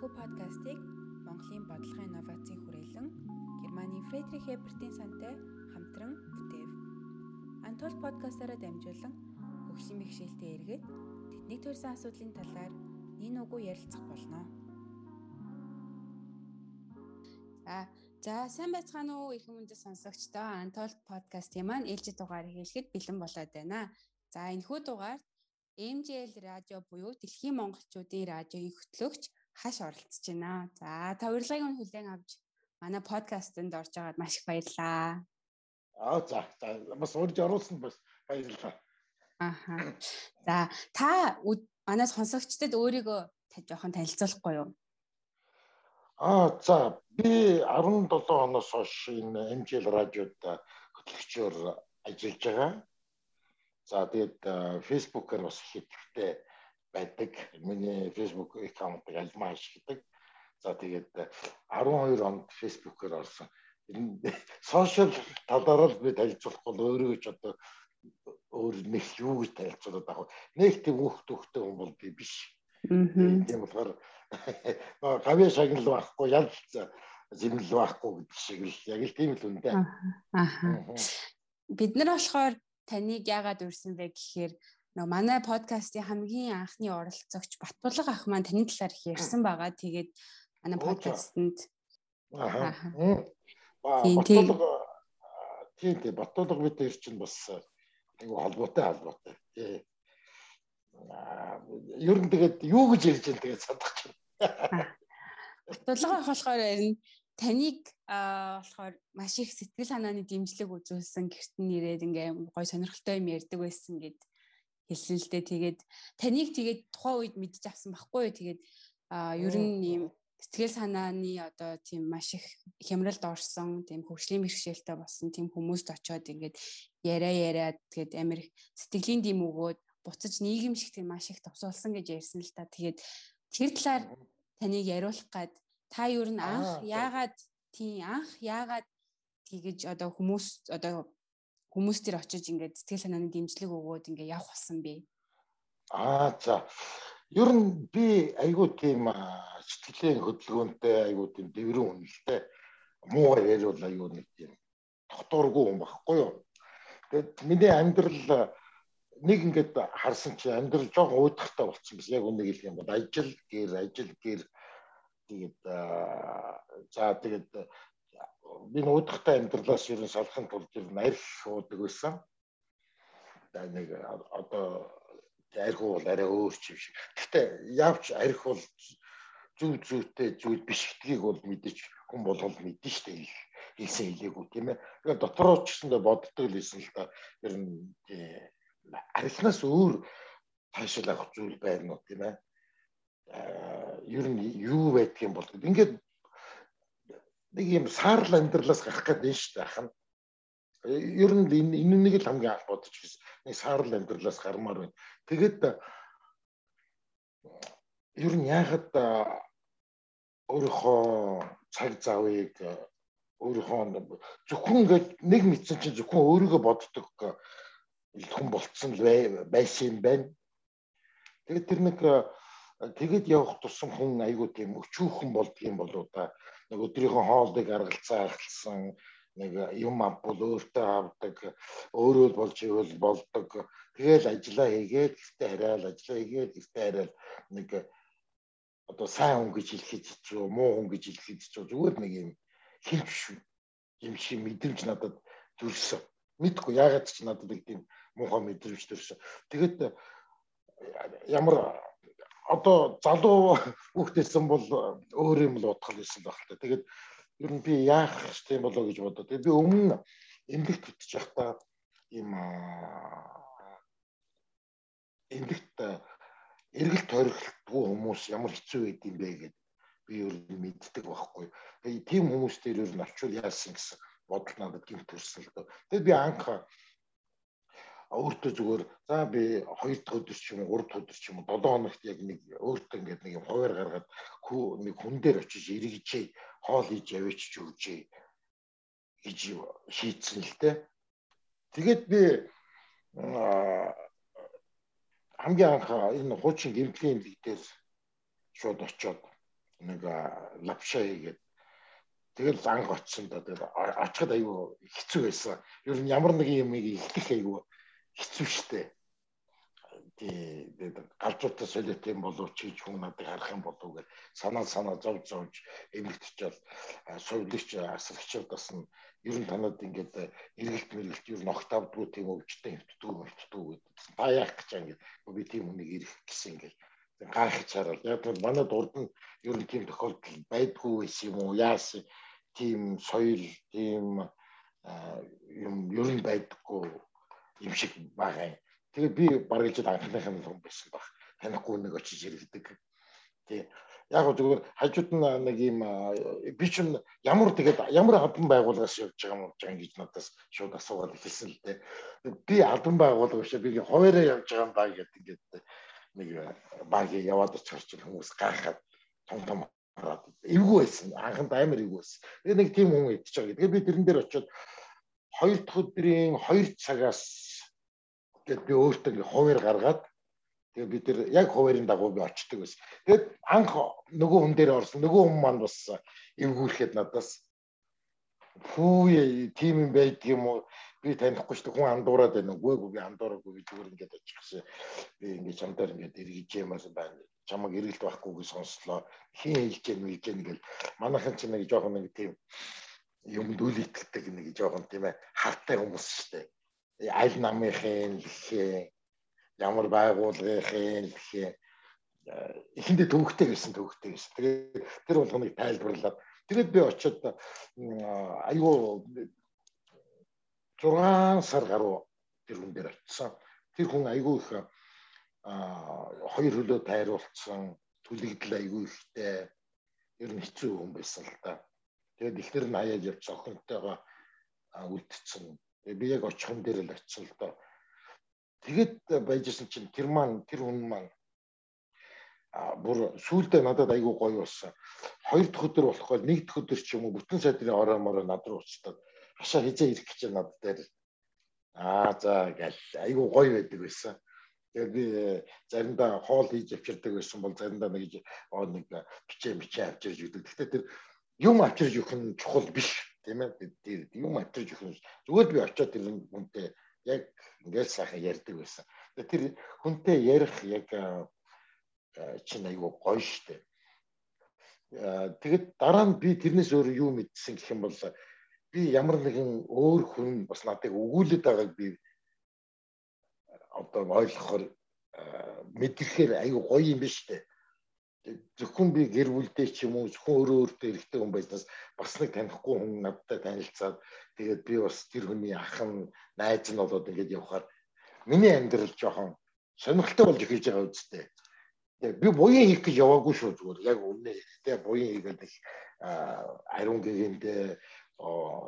Энэхүү подкастыг Монголын бодлогын инновацийн хүрээлэн Германы Фредрих Эбертийн сантай хамтран бүтээв. Антол подкастаараа дамжуулан хөгжлийн бэхжилтэд эргээд тэднийг төрсэн асуудлын талаар нин уггүй ярилцах болно. За, за сайн байцгаана уу их хүмүүст сонсогчдоо Антол подкастын маань ээлжид дугаар хийлгэхэд бэлэн болоод байна. За, энэхүү дугаард MJL радио буюу Дэлхийн монголчуудын радиогийн хөтлөгч хаш оролцож байна. За та урилгыг нь хүлээн авч манай подкастэнд орж байгаад маш их баярлалаа. Аа за за бас урьж оруулсанд бас баярлалаа. Аха. За та манай сонсогчдод өөрийгөө жоохон танилцуулахгүй юу? Аа за би 17 оноос хойш энэ MJL радиод хөтлөгчөөр ажиллаж байгаа. За тэгээд Facebook-аар бас ихэвчлэн байдаг. Миний Facebook аккаунтыг альмаа ашигладаг. За тэгээд 12 онд Facebook-оор орсон. Сошиал талаар л би танилцуулах бол өөрөө ч одоо өөр нэг юу гэж танилцуулаад байгаа. Нэг тийм өөх төгтөө хүн бол би биш. Тийм болохоор гавья шагнал байхгүй ял зэмэл байхгүй гэдэг шиг л яг л тийм л үнэтэй. Аа. Бид нар болохоор таныг яагаад урьсан бэ гэхээр нөө манай подкастын хамгийн анхны оролцогч Батбулга ах маань таны талаар их ярьсан байгаа. Тэгээд манай подкастэнд аа Батбулга тийм тийм Батбулга бид хоёр чинь бас айгу холбоотой холбоотой. Тий. Ер нь тэгээд юу гэж ярьж байгаа тэгээд садах чинь. Батбулга ах болохоор энэ таныг болохоор маш их сэтгэл санааны дэмжлэг үзүүлсэн гэрт нэрээд ингээ гой сонирхолтой юм ярьдаг байсан гэд хэлсэн л дээ. Тэгээд таныг тэгээд тухайн үед мэдчих авсан байхгүй юу? Тэгээд ер нь ийм сэтгэл санааны одоо тийм маш их хямралд орсон, тийм хөгжлийн бэрхшээлтэй болсон тийм хүмүүст очиод ингээд яриа яриад тэгээд амир сэтгэлийн дэм өгөөд буцаж нийгэм шиг тийм маш их товсуулсан гэж ярьсан л та. Тэгээд тэр талаар таныг яриулах гад та ер нь анх яагаад тийм анх яагаад тэгэж одоо хүмүүс одоо хүмүүс төр очиж ингээд сэтгэл санааны дэмжлэг өгөөд ингээд явах болсон бэ? Аа за. Ер нь би айгүй тийм сэтгэлийн хөдөлгөөнтэй айгүй тийм дэврэн үнэлтэй муу яриул айгүй нэг тийм дотооргүй юм багхгүй юу. Тэгэд миний амьдрал нэг ингээд харсан чи амьдрал жоохон уйдахтай болчихсон биш яг үнийг хэлэх юм бол ажил гэр ажил гэр тэгээд за тэгээд би нуудахтай амьдралаас ер нь салахын тулд ер нь арх уудаг байсан. За нэг одоо арх бол арай өөр ч юм шиг. Гэхдээ явч арх бол зүв зүйтэй зүйл биш гэдгийг бол мэдээж хүн болгол мэдэн штэ хэлсэн хэлээгүй тийм ээ. Тэгэхээр дотороо ч гэсэндээ боддог л байсан л да. Ер нь архнаас өөр таашаал авах зүйл байна уу тийм ээ. Ер нь юу байдгийг бол ингээд нэг юм саарл амьдралаас гарах гэдэг нь шүү дээ ах нь. Ер нь энэ энэ нэг л хамгийн анх бодож байсан. Нэг саарл амьдралаас гармаар байна. Тэгээд ер нь яагаад өөрийнхөө цаг завыг өөрийнхөө зөвхөн ингээд нэг мэдсэн чинь зөвхөн өөрийгөө боддог хүн болцсон л байсан юм байна. Тэгээд тэр нэг тэгэд явах тусам хүн айгуу тийм өчүүхэн болдго юм болоо да нэг өдрийнхөө хоолыг аргалцаа ахалсан нэг юм ампул өөртөө авдаг өөрөө л болж ивэл болдог. Тэгэл ажиллаа хийгээд ихтэй хараал ажиллаа хийгээд ихтэй хараал нэг одоо сайн хүн гэж хэлэхэд ч юу муу хүн гэж хэлэхэд ч зүгээр нэг юм хэлж юм шиг мэдрэмж надад төрсөн. Мэдгүй яагаад ч надад нэг тийм муухай мэдрэмж төрсөн. Тэгэд ямар одоо залуу хүүхдээсэн бол өөр юм л бодох байсан байх та. Тэгээд ер нь би яах юм болоо гэж бодоо. Тэгээд би өмнө эмгэгт хөтж явахдаа ийм эмгэгт эргэл тойролтгүй хүмүүс ямар хэцүү байд юм бэ гэд би ер нь мэддэг байхгүй. Тэгээд тийм хүмүүс дээр ер нь очивол яасан гэсэн бодол надад гинт төрсөн л дөө. Тэгээд би анх өөртөө зүгээр за би 2 дахь өдөр ч юм уу 3 дахь өдөр ч юм уу 7 хоногт яг нэг өөртөө ингээд нэг юм хуваар гаргаад нэг хүн дээр очиж эргэжээ хоол хийж яваач ч өгчээ гэж шийдсэн л дээ. Тэгээд би хамгийн анх энэ хуучин гэмтлийн эмнэлэг дээр шууд очиод нэг лапша хийгээд тэгэл анх очсон да тэгэл очиход айгүй хэцүү байсан. Ер нь ямар нэг юм ихлэх айгүй хэцүү шттэ. Тэгээд галзуутай солиот юм болов чи хүн надад харах юм болов гэж санаа санаа зов зовж эмгэгтчэл сувлагч асрагчдаас нь ер нь танад ингээд эргэлт мэргэлт ер нь огт авдгүй тийм өвчтэй хөвтдгүү хөвтдгүү гэдэг. Та яах гэж ингээд би тийм хүнийг ирэх гэсэн ингээд гайхаж хараад. Яг бол манай урд нь ер нь тийм тохиолдол байдгүй байсан юм уу? Яасан тийм соёл тийм юм ер нь байдаггүй юм шиг байгаа юм. Тэгээ би бараг л анхныхын хүн байсан баг. Танихгүй нэг очиж иргэдэг. Тий. Яг гоо зүгээр хажууд нь нэг юм би ч ямар тэгээд ямар албан байгууллагаас явж байгаа юм гэж ингэж надаас шууд асуугаад хэлсэн л дээ. Би албан байгууллага биш би хуваараа явж байгаа юм баг гэдэг ингээд нэг багийг яваад очихч хүмүүс гайхаад том том хараад эвгүй байсан. Анханд амар эвгүй байсан. Тэгээ нэг тийм хүн идчихэж байгаа. Тэгээ би тэрэн дээр очиод хоёр дахь өдрийн 2 цагаас тэгээд би өөртөө хуваар гаргаад тэгээ бид нар яг хуваарийн дагуу би очдөг байсан. Тэгээд анх нөгөө хүн дээр орсон нөгөө хүн маань бас эвгүүрхэд надаас фүү тийм юм байдаг юм уу? Би танихгүй шүү дээ хүн андуураад байна уу? Үгүй би андуураагүй би зүгээр ингээд очихсан. Би ингээд чамдаар ингээд эргэж ямаас байна. Чамаг эргэлт байхгүй сонслоо хин хэлж гэн мэлж гэн гэл. Манайхан ч нэг жоохон нэг тийм юмд үл итгэлдэг нэг жоохон тийм ээ хартай хүмүүс шүү дээ аль намынхын лхээ ямар байгууллагын лхээ эхэндээ төвөгтэй гэсэн төвөгтэй гэсэн тэгээд тэр болгоныг тайлбарлаад тэгээд би очиод айгүй 6 сар гаруй тэр хүн дээр очсон. Тэр хүн айгүй их хоёр хөлөө тайруулсан түлэгдэл айгүй ихтэй ер нь хэцүү хүн байсан л да. Тэгээд ихнэр нь хаяад явж охинтойгоо үлдсэн. Тэгээд би яг очихын дээр л очсон л доо. Тэгээд байжсэн чинь тэр маань тэр хүн маань а бүр сүулдэ надад айгүй гоё болсон. Хоёр дахь өдөр болохгүй нэг дахь өдөр ч юм уу бүтэн сайдрын ороо мороо над руу уцтаад хашаа хизээ ирэх гэж над дээр аа за гэл айгу гоё байдаг байсан. Тэгээд би э, заримдаа хоол хийж авчирдаг байсан бол заримдаа нэг нэг бичээ мичээ авчирж өгдөг. Гэхдээ тэр юм авчирж өгөх нь чухал биш тийм ээ. Тэр юм авчирж өгөх нь зүгээр би очиод тэр хүнтэй яг ингээл сайхан ярьдаг байсан. Тэр хүнтэй ярих яг чинь айгу гоё штэ. Тэгээд дараа нь би тэрнээс өөр юу мэдсэн гэх юм бол би ямар нэгэн өөр хүн бас надыг өгүүлээд байгааг би одоо ойлгохоор мэдрэхээр аюу гоё юм биш үү? Зөвхөн би гэр бүлдээ ч юм уу зөвхөн өөрөө өөртөө эрэгтэй хүн байснаас бас нэг танихгүй хүн надтай танилцаад тэгээд би бас тэр хүний ах нь найз нь болоод ингээд явхаар миний амьдрал жоохон сонирхолтой болж эхэлж байгаа үстэй. Би буян хийх гэж яваагүй шүү зүгээр яг үнэ. Тэгээ буян хийгээд их ариун гэгэндээ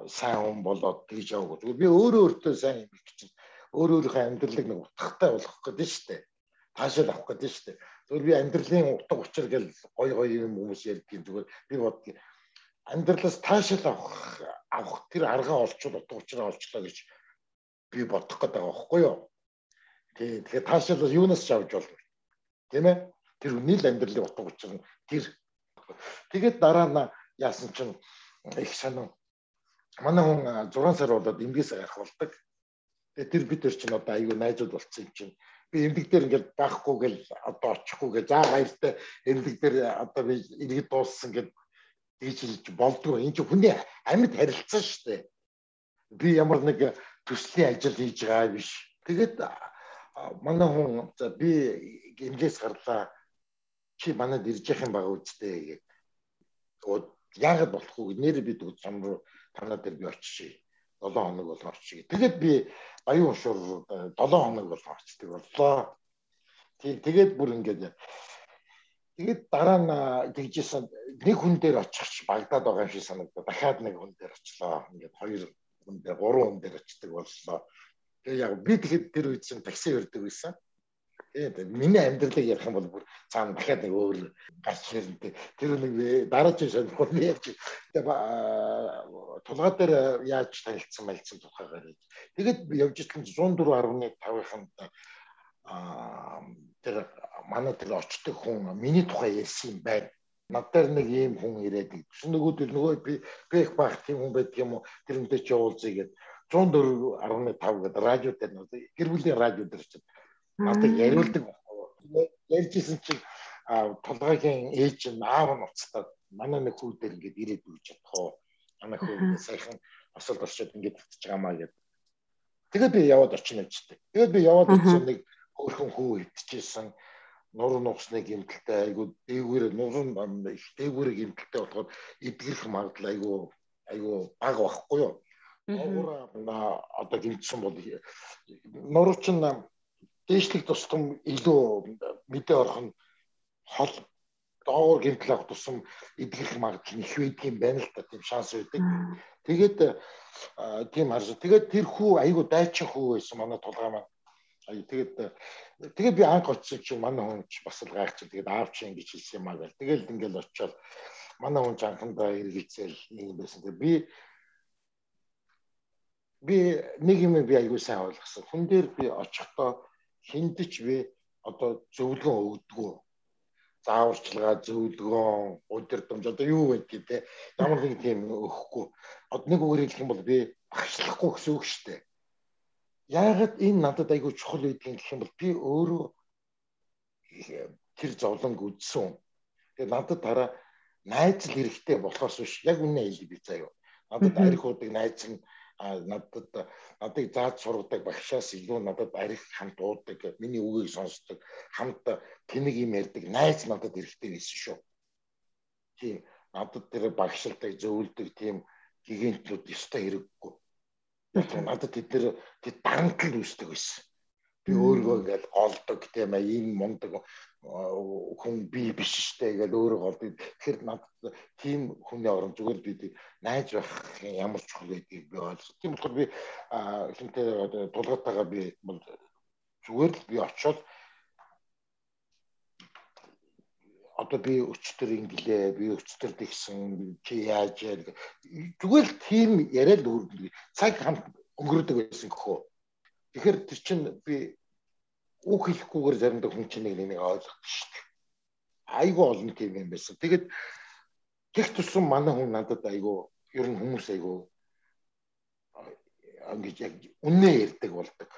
сайн хүн болоод тэгж яваагүй. Зүгээр би өөрөө өөртөө сайн юм их чинь өөрөө өөрийнхөө амьдралыг нэг утгатай болгох гэдэг нь шүү дээ. Таашаал авах гэдэг нь шүү дээ. Зүгээр би амьдралын утга учир гэл гой гой юм хүмүүс ярьдгийн зүгээр би бодгийн амьдралаас таашаал авах авах тэр аргаа олчвол утга учираа олчлоо гэж би бодох гэдэг байгаа байхгүй юу? Тий, тэгэхээр таашаал юунаас ч авч болно. Тийм ээ? Тэр үний л амьдралын утга учир нь тэр. Тэгээд дараа нь яасан чинь их санаа манай хүн 6 сар болоод эмгээс гарах болдог. Тэгээ тэр бид нар чинь одоо аюу найзууд болцсон юм чинь. Эмдэг дээр ингээд байхгүй гэл одоо очихгүй гэ. За баяртай эмдэг дээр одоо би иргэд дууссан гэд тэгж хэлж болдгоо. Энд чинь хүний амьд харилцсан шүү дээ. Би ямар нэг төслийн ажил хийж байгаа биш. Тэгээд манай хүн за би эмгээс гарлаа. Чи манад ирж явах юм байгаа үстэй гэдэг. Яагаад болохгүй нэр бид зам руу танаа дээр би очиж 7 хоног бол орчих. Тэгээд би баян уушуур 7 хоног бол орчдөг боллоо. Тийм тэгээд бүр ингээд тэгээд дараа нь тэгжсэн нэг хүн дээр очихч Багдад байгаа юм шиг санагдаа. Дахиад нэг хүн дээр очлоо. Ингээд хоёр хүн дээр гурван хүн дээр очдөг боллоо. Тэгээ яг би тэгэхэд тэр үед чинь такси өрдөг байсан. Тийм миний амьдралыг ярих юм бол бүр цаана дахиад нэг өөр гарч ирнэ. Тэр нэг дараагийн сонирхол нь ярьж тулгаа дээр яаж танилцсан мэлцэн тухайгаар. Тэгээд явж исэн 104.5-нд аа тэр манай тэр очдог хүн миний тухай ярьсан юм байна. надаар нэг ийм хүн ирээд гэсэн нөгөөдөл нөгөө би бэх бах тийм хүн байдаг юм уу тэрнтэй ч явуулзъя гэд 104.5 гэдэг радио дээр гэр бүлийн радио дээр чинь надад яриулдаг ярьжсэн чинь тулгайгийн ээж нь аав нь уцтаад манай нэг хүү дээр ингээд ирээд үуч чадах манай хүү сайхан осолд орчод ингээд татчих байгаамаа гэд. Тэгээд би яваад очин явжтэй тэгээд би яваад очин нэг хөрхөн хүү идчихсэн нур нугсны гимтэлтэй айгу дээгүүр нурын их дээгүүрийн гимтэлтэй болохоор эдгэрх магадлал айгу айгу баг байхгүй юу. Нур одоо гимтсэн бол нурч нь дээшлэх тусдам илүү мэдээ орох нь хол доогоор гимтэл авах тусам эдгэрх магадлал нь их байдаг юм байна л да тийм шанс байдаг. Тэгээд тийм харж. Тэгээд тэр хүү айгу дайчин хүү байсан манай тулгаа маань тэгээд тэгээд би анх очсон чинь манай хүн ч бас л гайхчих. Тэгээд аав чи ингэж хэлсэн юм аа гэл. Тэгэл ингээл очиод манай хүн анхандаа эргэлзээл нэг юм байсан. Тэгээд би би нэг юм би аягүй сайн ойлгосон. Хүн дээр би очихдоо хиндэж би одоо зөвлөгөө өгдөгөө. Зааварчилгаа зөвлөгөө удирдамж одоо юу байдгийг те ямар нэг тийм өгөхгүй. Одоо нэг үгээр хэлэх юм бол би багшлахгүй гэсэн үг шүү дээ. Яагаад энэ надад айгүй чухал байдгийг гэх юм бол би өөрөө тэр зовлонг үзсэн. Тэгээ надад дараа найз л хэрэгтэй болохоос биш. Яг үнэ хэлий би заяа. Надад арих удаг найз нь надад надыг зааж сургадаг багшаас илүү надад арих хамт уудаг миний үгийг сонсдог хамт тэнэг юм ярьдаг найз надад хэрэгтэй байсан шүү. Тийм надад тэр багшилдаг зөвлөдөг тийм гигантнууд ёстой хэрэггүй надад тэд нэр тэд дарамтлал үүсдэг байсан. Би өөрийгөө ингээл голдог тийм ээ ийм мундаг хүн би биш штэ гэж өөрөө голдог. Тэгэхээр надад тийм хүний орон зүгээр би найз байх ямар чухал байдгийг би ойлгосон. Тийм болохоор би хинтээ тулгатайгаа би зүгээр л би очиод одоо би өчтөр инглээ би өчтөр тэгсэн чи яаж яа зүгээр л тийм яриад үргэлж цаг хамт өнгөрөөдөг байсан гэхөө тэгэхээр тэр чинь би үг хэлэхгүйгээр заримдаа хүн чинь нэг нэг ойлгох шүү дээ айгүй олон тийм юм байсан тэгэд тех тусан манай хүн надад айгүй ер нь хүмүүс айгүй ингэж яг үннээ ярьдаг болдог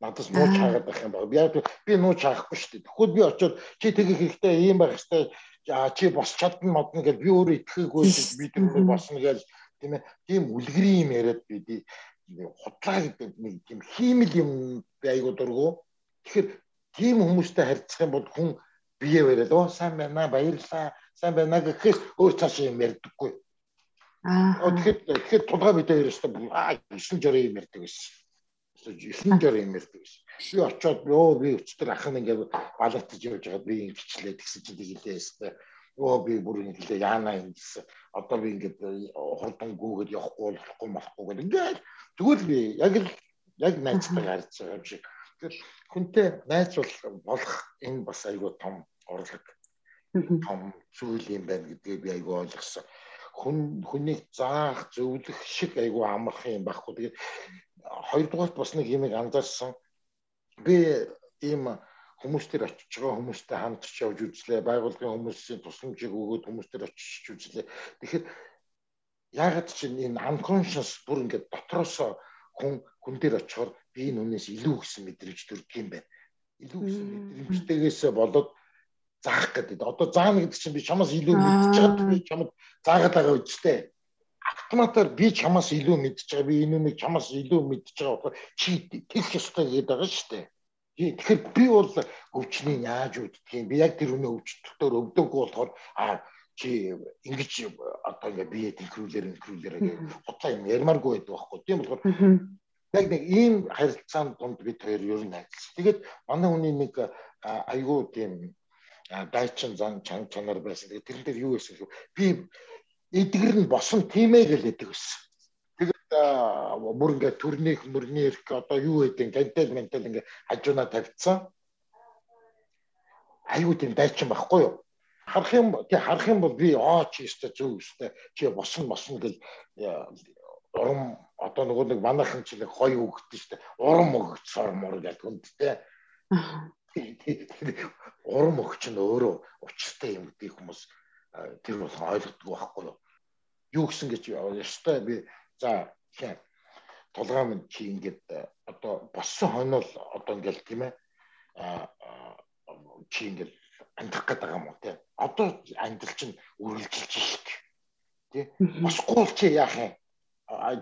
надаас нууч хаагаад байх юм байна. Яг би нууч хаахгүй шүү дээ. Тэгвэл би очиод чи тэгэх хэрэгтэй ийм байх хэрэгтэй. Чи бос чадна модно гэж би өөрөө итгэхгүй би тэр босно гэж тийм ээ. Тийм үлгэрийн юм яриад би худлаа гэдэг нэг тийм хиймэл юм би айгуу дургу. Тэгэхээр тийм хүмүүстэй харьцах юм бол хүн бие бариад оо сайн байна баярлаа сайн байна гэхээс өөр цааш юм ярьдаггүй. Аа. Тэгэхээр тэгэхээр тулгаа мэдээ ерөөсөө аа 9 жорын юм ярьдаг байсан ихэнх жор юм ярьдаг ш. Би очиод өө би өчтөр ах нь ингээд балатж явж байгаад би ингэчлээ тэгсэн чинь тэгэлээ өстэй. Өө би бүр ингэлээ яана ингэсэн. Одоо би ингээд хурдан гүгээд явахгүй болохгүй болохгүй гэл ингээд тэгвэл би яг л яг найзтай гарч байгаа юм шиг. Тэгэл хүнтэй найз болох энэ бас айгүй том орлого том зүйл юм байна гэдгийг би айгүй ойлгосон. Хүн хүнийг заах, зөвлөх шиг айгүй амархан юм байхгүй. Тэгээд хоёрдугаарт бас нэг юмыг анзаарсан. Би ийм хүмүүстэр очиж байгаа хүмүүстэй хамтарч явж үзлээ. Байгууллагын хүмүүсийн тусламжийг өгөөд хүмүүстэр очиж үзлээ. Тэгэхээр яагаад ч энэ unconscious бүр ингээд дотроосоо хүн хүн дээр очихоор би энэ үнээс илүү гэсэн мэдрэмж төрдөг юм байна. Илүү гэсэн мэдрэмжтэйгээс болоод заах гэдэг. Одоо заана гэдэг чинь би чамаас илүү мэдчихэж байгаа би чамд заагаад байгаа үстэй автоматар би чамаас илүү мэдж байгаа би энэ нэг чамаас илүү мэдж байгаа болохоор чи тэгэх ёстой гэдэг байгаа шүү дээ. Тэгэхээр би бол өвчнийг яаж үүддгийг би яг тэр үнэ өвчтөлтөөр өвдөггүй болохоор а чи ингэж одоо ингээ бие тэнхрүүлэр инхрүүлэр гэх хутлаа юм ярмааргүй байдаг байхгүй тийм болохоор яг нэг ийм харилцаанд донд бид хоёр ер нь найзлаа. Тэгээд манай хүний нэг айгүй тийм дайчин зан чан чанар байсан. Тэгээд тэрэн дээр юу байсан гэвэл би эдгэр нь босон тийм ээ гэж хэлдэг байсан. Тэгээд бүр ингээд төрнийх мөрний эрх одоо юу гэдэг гантел ментал ингээд хажууна тавьцсан. Аюу тийм дайчин байхгүй юу? Харах юм тий харах юм бол би аа чи өстэй зөв өстэй чи босон босон гэж урам одоо нөгөө нэг манайхан чи нэг гоё өгдөө штэ урам өгцсоор мөр гэдэг үндтэй. Урам өгч нь өөрөө. Учиртай юм гэдэг хүмүүс тэр бол ойлгодгүй байхгүй юу. Юу гэсэн гэж ёстой би за тийм тулгаа минь чи ингээд одоо боссон хойно л одоо ингээд тийм ээ чи ингээд амьдрах гэдэг юм уу тийм одоо амьдрал чинь үргэлжилж шít тий босхгүй л чи яах юм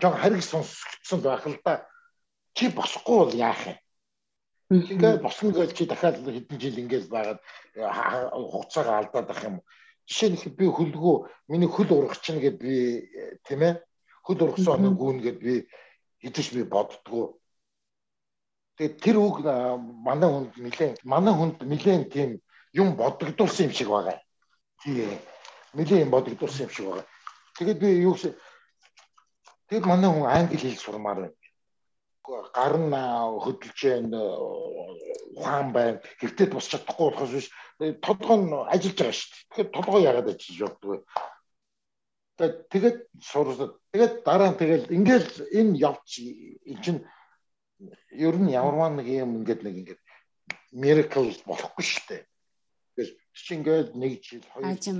жоо хариг сонсгдсон байх л да чи босхгүй бол яах юм ингээд босно гэж чи дахиад хэдэн жил ингээд байгаад хугацаагаа алдаад ах юм жишээ нь би хөлгөө миний хөл ургах чинь гэд би тийм ээ? Хөл ургасан нэг гүн гэд би хэдэж би боддгоо. Тэгээд тэр үг манай хүнд нилээн манай хүнд нилээн тийм юм бодогдуулсан юм шиг байгаа. Тийм нилээн юм бодогдуулсан юм шиг байгаа. Тэгээд би юу гэсэн тэгээд манай хүн англи хэл сурмаар байна гар нь хөдөлж байна ухаан байна. Гэртээ бус чадахгүй болохоос биш. Толгой нь ажиллаж байгаа шүү дээ. Тэгэхээр толгой яагаад ажиллаж явдгүй тэгээд сурсад тэгээд дараа нь тэгэл ингээл энэ явц эн чинь ер нь ямарваа нэг юм ингээд нэг ингээд miracle болохгүй шүү дээ. Тэгэл чи ингээд нэг жил хоёр жил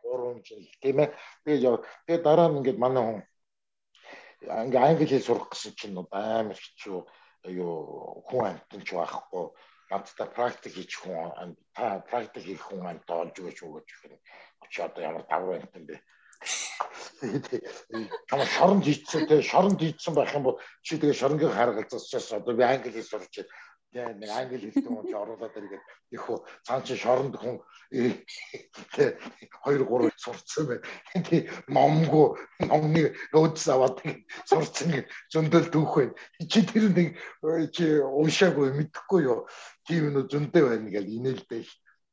гурван жил тийм ээ. Тэгээд тэгээд дараа нь ингээд манай хүн ингээ англи хэл сурах гэсэн чинь амар хэцүү юу хүн амтан ч байхгүй. Надтай практик хийж хүн та практик хийх хүн амт олж өгч өгч гэх юм чи одоо ямар даврын амтан бэ? Чамаа шоронд хийцэн те шоронд хийцэн байх юм бол чи тэгээ шоронгийн харгалзаас одоо би англи хэл сурч яг нэг англи хэлтэй хүн оруулаад иргээд их хөө цаан чи шоронд хүн 2 3 сурцсан бай. Тий номгүй номны нөөц аваад сурцсан зөндөл түүх байна. Чи тэр нэг чи уншаагүй мэдэхгүй юу? Тийм нөө зөндөө байна гэж инээлдэй.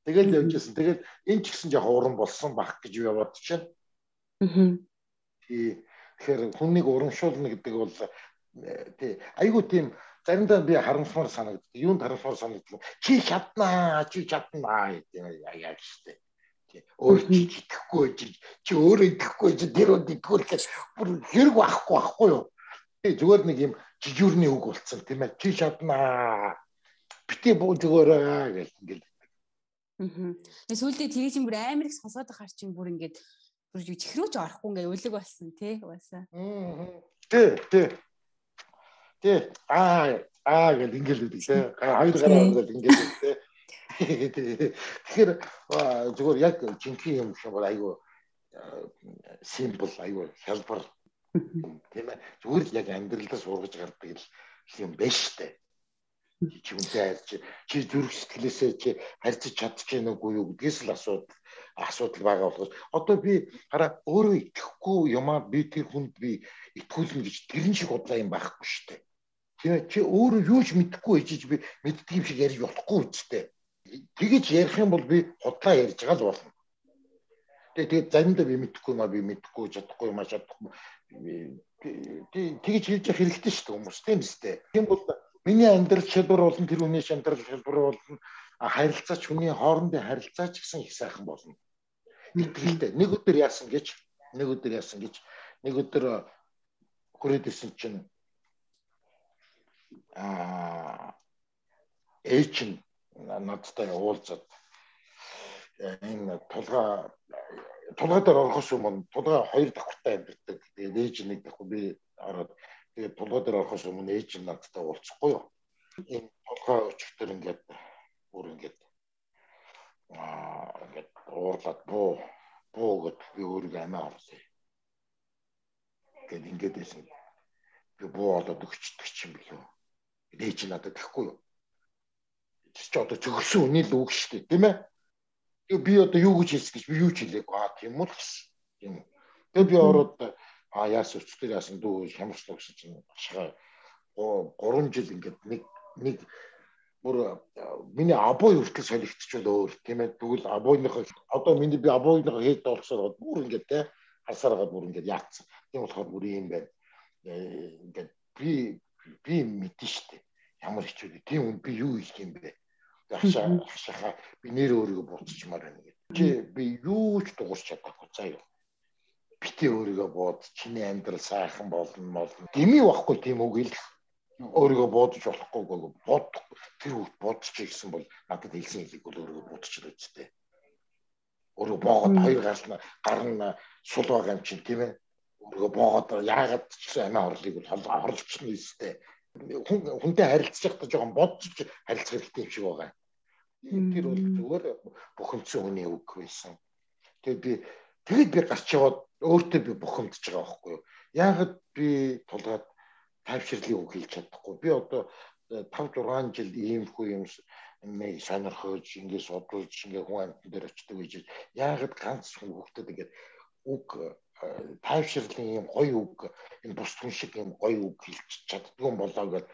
Тэгэл явжсэн. Тэгээд энэ ч гэсэн яг уран болсон байх гэж яваад чинь. Аа. Тий. Тэгэхээр хүнийг урамшуулна гэдэг бол э, тий айгуу тийм заримдаа би харамсмаар санагддаг. Юунд харамсмаар санагддаг? Чи чаднаа, чи чаднаа гэдэг яг штэ. Өөр чи итгэхгүй чи өөрөө итгэхгүй чи тэр үнд итгүүл гэж бүр хэрэг байхгүй байхгүй юу? Тэг зүгээр нэг юм жижүүрний үг болцсон тийм ээ. Чи чаднаа. Бити бууж өгөөрэй гэж ингээл. Аа. Сүүлдээ тэрийг чинь бүр амар их сонсоод ахаар чинь бүр ингээд бүр чихрүүч орохгүй ингээ үлэг болсон тий угаасаа. Аа. Тий, тий. Тэ аа аа гэл ингээл үү тий. Хоёр гараа ингээл ингээл тий. Тэгэхээр зүгээр яг жинхэнэ юм шиг бол айгүй симпл айгүй хялбар тийм ээ. Зүгээр л яг амьдралдаа сургаж гардаг юм байна штэ. Чи үнтэй харьж чи зүрх сэтгэлээсээ чи харьцаж чадчих нүггүй юу гэдгээс л асуудал асуудал байгаа болохоос одоо би хараа өөрөө итгэхгүй юмаа би тэр хүнд би итгүүлнэ гэж тэрэн шиг удлаа юм байхгүй штэ. Чи өөрөө юу ч мэдэхгүй ээжиж би мэддэг юм шиг ярьж болохгүй үстэй. Тэгэж ярих юм бол би худлаа ярьж байгаа л болно. Тэгээ тэгээ заримдаа би мэдэхгүй маа би мэдэхгүй чадахгүй маа чадахгүй. Тэгэж хэлж явах хэрэгтэй шүү дээ хүмүүс тийм үстэй. Тийм бол миний амьдрал шалбар болон тэр хүний амьдрал шалбар болно. Харилцаач хүний хоорондын харилцаач гэсэн их сайхан болно. Итгэлтэй. Нэг өдөр яасан гэж нэг өдөр яасан гэж нэг өдөр хүрээд исэн чинь аа ээж нь надтай уулзаад энэ тулгаа тулгаа дээр орохоос өмнө тулгаа хоёр давхартай амьддаг. Тэгээд ээж нэг давхар би ороод тэгээд тулгаа дээр орохоос өмнө ээж нь надтай уулзахгүй юу. Энэ тулгаа өчтөр ингээд бүр ингээд аа ингээд уурлаад буу буу гэд би өөрийгөө амиа орлоо. Гэт ингээд байсан. Би буу олоод өгчдөг юм билүү ээж надад гэхгүй юу. Чи одоо зөвхөн үний л үг шүү дээ, тийм ээ. Тэгээ би одоо юу гэж хэлсэн гэж би юу ч хэлээгүй. Аа тийм үү гэсэн. Тийм үү. Тэгээ би ороод аа яасан өчтөр яасан дүү хямрч гэсэн чинь ашгаа 3 жил ингээд нэг нэг бүр миний абой хүртэл солигдчихвол өөр тийм ээ тэгвэл абойныхоо одоо миний би абойныхоо хэд олсоор бүр ингээд те хасаараад бүр ингээд яатсан тийм болохоор бүр юм байна э, ингээд би би мэдэн штэ. Ямар хэцүү вэ? Тийм үн би юу хийх юм бэ? Ахшаа ахшаа би нэр өөрийгөө буцчихмаар байна гэдэг. Чи би юу ч дуусч чадахгүй заяа. Бити өөрийгөө бод чиний амьдрал сайхан болно молно. Дими байхгүй тийм үг хэлэх өөрийгөө бодож болохгүй бод тэр үг бодчих гэсэн бол надад хэлсэн хэлийг бол өөрийгөө бодчих л үстэй. өөрөө боогод хоёр гал нь гар нь сул байгаа юм чинь тийм ээ өөрөө боогод яагаад ч амиа орлыг бол хорлж бичнэ үстэй хүн хүнтэй харилцаж байхдаа жоохон бодож харилцах хэрэгтэй юм шиг байгаа. Тэр бол зүгээр бухимдсан хүний үг байсан. Тэгээд би тэгээд би гарч яваад өөртөө би бухимдж байгаа байхгүй юу. Яагаад би тулгаад тайвширлын үг хэлж чадахгүй. Би одоо 5 6 жил иймэрхүү юм нэг сонирхож ингээд судалж ингээд хүн амьтан дээр очдог гэж яагаад ганц хүн хөвгдөд ингээд үг тайвширлын юм гоё үг энэ бус хүн шиг юм гоё үг хэлж чаддгүй юм болоо гэж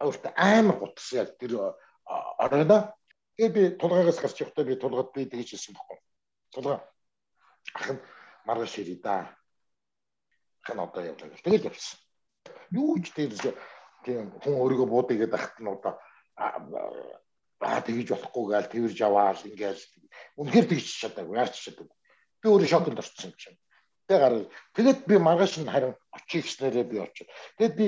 өөртөө амар гутсан яг тэр оройно тэгээ би тулгаагаас гарч явахдаа би тулгаад би тэгж хэлсэн баггүй тулгаа. Ах нь маргааш ирээ да. Нь одоо явлаа гэл тэгэл явсан. Юу ч тэр тийм хүн өөрийгөө буудъя гэдэг ахт нь одоо аа тэгж болохгүй гээл тэрж аваал ингээл үнэхээр тэгж чадаагүй яач чадаагүй. Би өөрөө шоконд орсон юм чинь тэг гараа. Тэгээд би маргааш нь харин очиж гиснээрээ би очив. Тэгээд би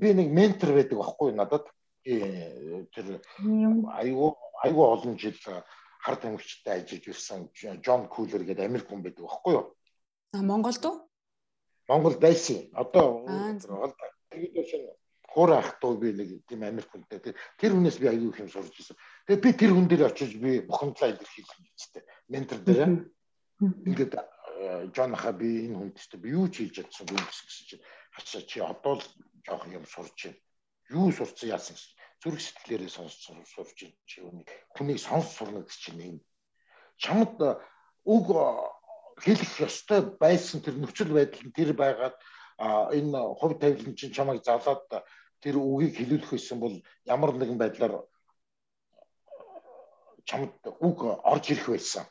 би нэг ментор байдаг байхгүй надад. Тэр айгуу айгуу олон жил хард тамирчтай ажиллаж ирсэн Джон Кулер гэдэг Америк хүн байдаг байхгүй юу? А Монголд уу? Монгол байсан. Одоо тэгээд шинэ хуур ах дуу би нэг тийм Америк хүнтэй. Тэр хүнээс би аюу их юм сурч ирсэн. Тэгээд би тэр хүн дээр очиж би бухимдлаа илэрхийлсэн гэжтэй. Ментор дээр. Ингээд Жон хаха би энэ хүнд тест би юу ч хийж чадсангүй гэсэн чинь хачаа чи одоо л жоох юм сурч байна. Юу сурцсан яасан гэсэн. Зүрх сэтгэлээрээ сонсч сурч байна чи үнийг хүнийг сонс сурна гэж чинь юм. Чамд үг хэлэх ёстой байсан тэр нөхцөл байдал нь тэр байгаад энэ хувь тавилан чинь чамайг залаад тэр үгийг хэлүүлэх байсан бол ямар нэгэн байдлаар чамд үг орж ирэх байсан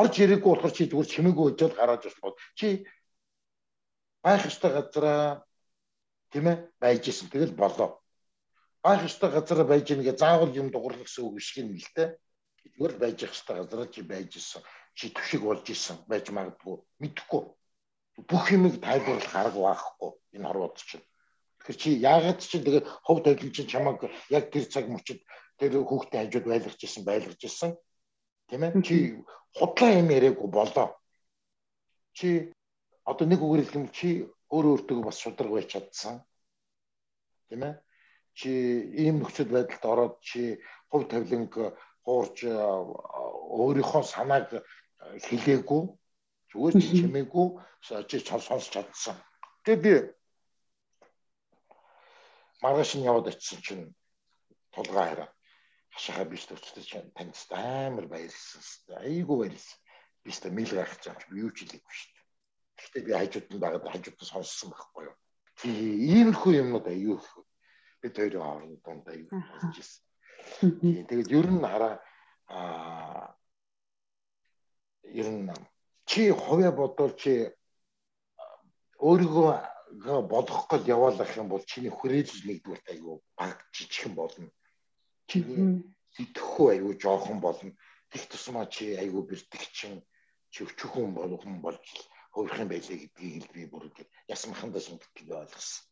орж ирээгүй болохоор чи зүгээр чимээгүй өжөөл гараад ирсэн чи байх ёстой газараа тийм ээ байж исэн тэгэл болоо байх ёстой газараа байж ийн гэ заавал юм дугурлах гэсэн үг шиг юм л дээ зүгээр байж их ёстой газараа чи байж исэн чи төшиг болж исэн байж магадгүй. Мэдхгүй. Бүх юмыг тайлбарлах арга байхгүй энэ хорвоод чинь. Тэгэхээр чи яагаад чи тэгээд хов тавилан чинь чамаг яг тэр цаг мөчид тэр хүүхдээ хажууд байлгаж исэн байлгаж исэн тийм ээ чи худлаа юм яриаггүй болоо. Чи одоо нэг үгээр хэлэх юм чи өөрөө өөртөө бас шудраг байж чадсан. Тийм ээ чи ийм нөхцөл байдалд ороод чи хувь тавиланг хуурж өөрийнхөө санааг хэлээгүй зүгээр чи чимээгүй чи сонсож чадсан. Тэгээ би маргааш нь яваад очисон чинь тулгаа хараа хашаага биш төвчтэй чинь танд амар баярлсан айгүй баярлсан. Би ч мэл гайхаж байгаа юм юу ч хэлээгүй шүү дээ. Гэхдээ би хажууд нь байгаад хажууд нь сонссон байхгүй юу. Тий иймэрхүү юмнууд аюу их бид хоёрын хооронд дунд аюу болж ирсэн. Тэгээд ер нь хараа аа ер нь чи хувиа бодвол чи өөрийгөө болгох гол яваалах юм бол чиний хүрээлэл нэгдүгээр аюу баг жижигхэн болно чиний сэтгэхүй аюу жоохон болно. Гэх тусмаа чи аюу бэртгчин чи өчүүхэн болох хүн болж хувирах юм байлээ гэдгийг л би бүр ясмахандаа шингэтгэл ойлгосон.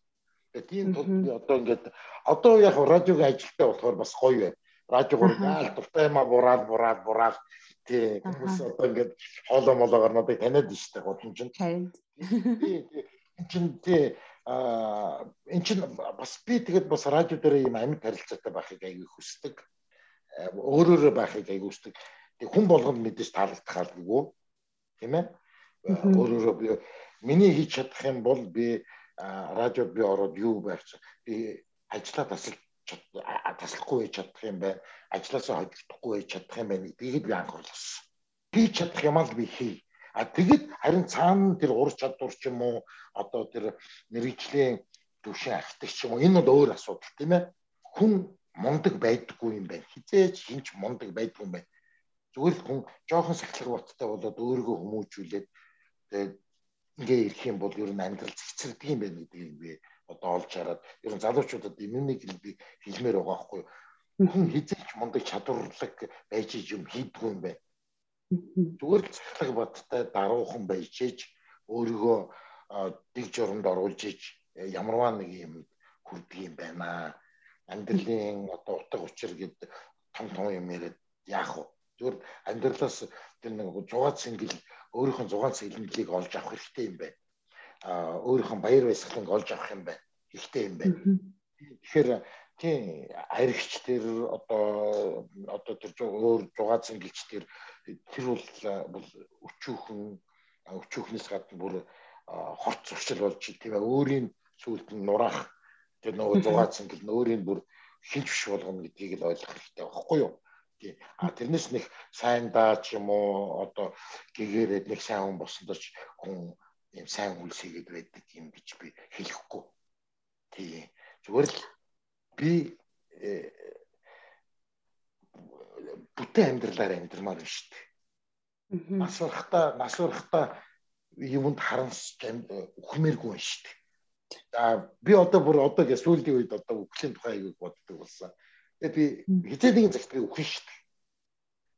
Тэгээд тийм тул би одоо ингээд одоо яг радиог ажилтаа болохоор бас гоё байна. Радиогоор гаал дуртай юмаа бураал бураал бураал тий хүмүүс одоо ингээд хоолоо молоогоор надад таниад штэ гол чинь. Тий чинь тий а эн чинь бас би тэгээд бас радио дээр ийм амьд харилцаатай байхыг аягүй хүсдэг. Өөрөөрөө байхыг аягүй хүсдэг. Тэг хүн болгонд мэдээж таалагдах алгүй. Тийм ээ? Өөрөөрөө би миний хийж чадах юм бол би радиод би ороод юу байх би ажиллаа тасал таслахгүй хийж чадах юм байна. Ажлаасаа хожигдохгүй хийж чадах юм байна гэдгийг би анхааруулсан. Хийж чадах юм аа би хий А тэгэд харин цаана тэр ур чадвар ч юм уу одоо тэр мэрэгжлийн төвшин ахдаг ч юм уу энэ бол өөр асуудал тийм ээ. Хүн мундаг байдаггүй юм байна. Хизээч хинч мундаг байдгүй юм байна. Зүгээр л хүн жоохон сахилга баттай болоод өөрийгөө хүмүүжүүлээд тэгээд ингээ ирэх юм бол ер нь амьдрал зэгцэрдэг юм байна гэдгийг би одоо олж хараад ер нь залуучуудад би хэлмээр байгаа байхгүй юу. Хүн хизээч мундаг чадварлаг байж юм хийдгүй юм байна Зүгээр л цахилга баттай даруухан байж ээж өөрийгөө дэг журамд оруулж иж э, ямарваа нэг юм хүрдэг юм байна. Амьдралын одоо утга учир гэдэг том том юм яриад яах вэ? Зүгээр амьдралаас тэр нэг зугаа цэнгэл өөрийнх нь зугаан цэглэлийг олж авах хэрэгтэй юм байна. А өөрийнх нь баяр баясгалыг олж авах юм байна. Хэрэгтэй юм байна. Тэгэхээр тийм аригч тэр одоо одоо тэр өөр зугаа цэнгэлч тэр тэр бол өчүүхэн өчүүхнээс гадна бүр хорт зуршил болж тийм өөрийн сүулт нь нураах тэр нөгөө зугаа цэнгэл өөрийн бүр хинч биш болгоно гэдгийг л ойлгох хэрэгтэй байхгүй юу? тий. А тэрнээс нэг сайн даа ч юм уу одоо гэгээрээ нэг сайн хүн болсондорч хүн юм сайн үйлс хийгээд байдаг юм гэж би хэлэхгүй. Тий. Зүгээр л би э, бүтэн амьдралаар амьдрмаар байна шүү дээ. Нас урахта нас урахта юмд харанс үхмээргүй байна шүү дээ. За би одоо бүр одоо гэж сүүлийн үед одоо үхлийн тухай аяг боддог болсон. Тэгээд би хизээ нэгэн цагтыг өгөх шүү дээ.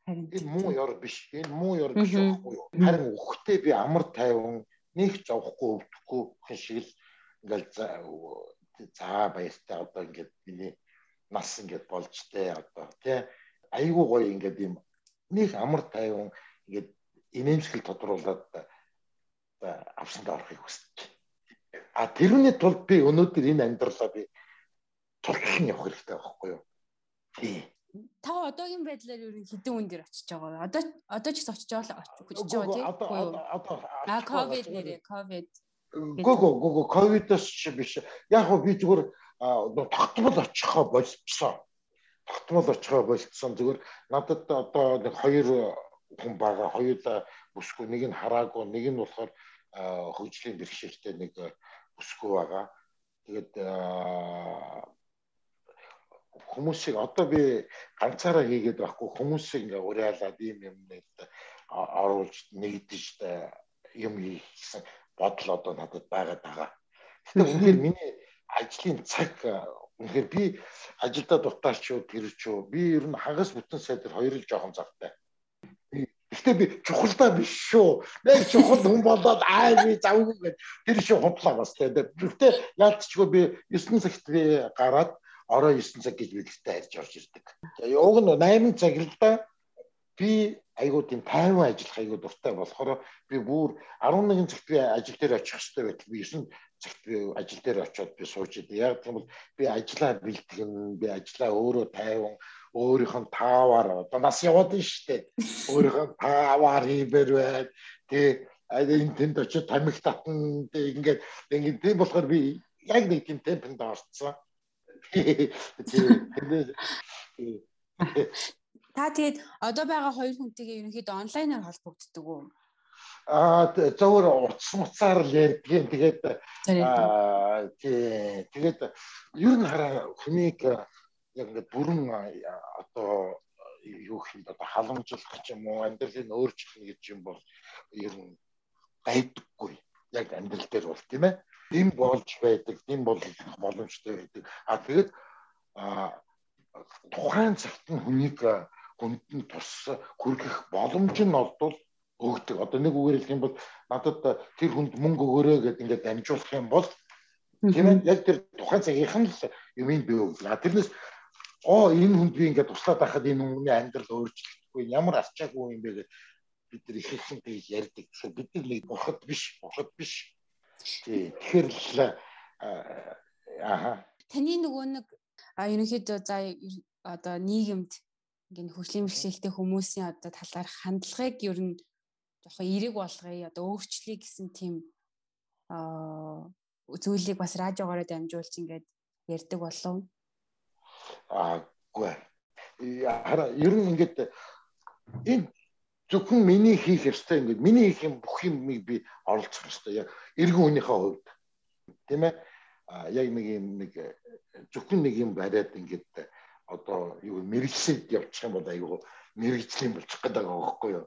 Харин энэ муу ёр биш. Энэ муу ёр биш байхгүй юу? Харин өгөхдөө би амар тайван нэг зовхгүй өвдөхгүй гэх шиг л ингээл за баяртай одоо ингээд миний нас ингээд болж тэ одоо тий айгуу гоё ингээд юм нэг амар тайван ингээд инээмсгэл тодруулаад авсанд орохыг хүсэж. А тэрүүний тулд би өнөөдөр энэ амьдралаа би тулхан явах хэрэгтэй байхгүй юу? Тий. Та одоогийн байдлаар ер нь хэдэн хүн дээр очиж байгаа вэ? Одоо одоо ч гэсэн очиж байгаа гэж байгаа тийм. Одоо одоо а ковид нэрээ ковид. Гого гого ковидос ч биш. Яг хөө би зүгээр тогтмол очихоо болцсон. Тогтмол очихоо болцсон. Зүгээр надад одоо нэг хоёр хүн байгаа. Хоёулаа бүсгүй нэг нь хараагүй, нэг нь болохоор хөгжлийн бэрхшээлтэй нэг бүсгүй байгаа. Тэгээд хүмүүсийг одоо би ганцаараа хийгээд байхгүй хүмүүсийг ингээ уриалаад ийм юм нэг оруулж нэгдэж юм хийх гэсэн бодол одоо надад байгаад байгаа. Тэгэхээр үнээр миний ажлын цаг үнээр би ажилдаа дутаач юу тэр ч юу би ер нь хагас бүтэн сайдэр хоёр л жоохон завтай. Гэхдээ би чухалдаа биш шүү. Нэг чухал хүн болоод аа би завгүй гэд тэр шиг худлаа бас тэгээд. Гэхдээ яалтчгүй би 9 цагт би гараад орой 9 цаг гэж бэлгтэй харж орж ирдэг. Уг нь 8 цаг л да би айгуу тийм тайван ажиллах айгуу дуртай болохоор би бүр 11 цагт би ажил дээр очих хэрэгтэй байтал би 9 цагт би ажил дээр очиод би сууж идэв. Яг гэвэл би ажлаа бэлтгэн, би ажлаа өөрөө тайван өөрийнх нь тааваар одоо нас яваад нь штэ. Өөрийнх нь тааваар хийбэр байд. Тэг энэ тэнд очиж тамиг татна. Тэг ингээд ингээд тийм болохоор би яг нэг тийм темпэнд орцсон. Та тэгээд одоо байгаа хоёр хүнтэйгээ ерөнхийдөө онлайнаар холбогддог уу? Аа зөвөр утас муцаар л ярьдгийн тэгээд аа тэгээд ер нь хараа хүнийг яг ингээд бүрэн одоо юу хийх одоо халамжлах ч юм уу амьдралыг өөрчлөх гэж юм бол ер нь гайдаггүй яг амьдрал дээр бол тийм ээ эм болж байдаг, эм бол боломжтой байдаг. А тэгээд тухайн цагт нь хүнийг хүнд нь тус хүргэх боломж нь олдвол өгдөг. Одоо нэг үгээр хэлэх юм бол надад тэр хүнд мөнгө өгөөрэй гэдээ ингээд дамжуулах юм бол тийм ээ яг тэр тухайн цагийнх нь л юмыг би өглөө. Тэрнээс оо энэ хүнд би ингээд туслаад байхад энэ хүний амьдрал өөрчлөгдөхгүй ямар арчаагүй юм бэ гэдэг бид нар их ихсэн тэгж ярьдаг. Тэгэхээр бид нар нэг бурхад биш, бурхад биш Тий. Тэгэхээр л аа таны нөгөө нэг ерөнхийдөө за одоо нийгэмд ингээд хөгжлийн бэрхшээлтэй хүмүүсийн одоо талаар хандлагыг ер нь жоохон эерэг болгоё одоо өөрчлөе гэсэн тийм зүйлийг бас радиогоор дамжуулж ингээд ярьдаг болов. Аа үгүй. Хараа ер нь ингээд энэ зөвхөн миний хийх ёстой ингээд миний хийх юм бүх юмыг би оролцох ёстой яг эргэн хүнийхээ хувьд тийм ээ яг нэг юм нэг зөвхөн нэг юм бариад ингээд одоо юу мэрэгсэд явчих юм бол айгүй мэрэгжлийн болчих гээд байгаа байхгүй юу?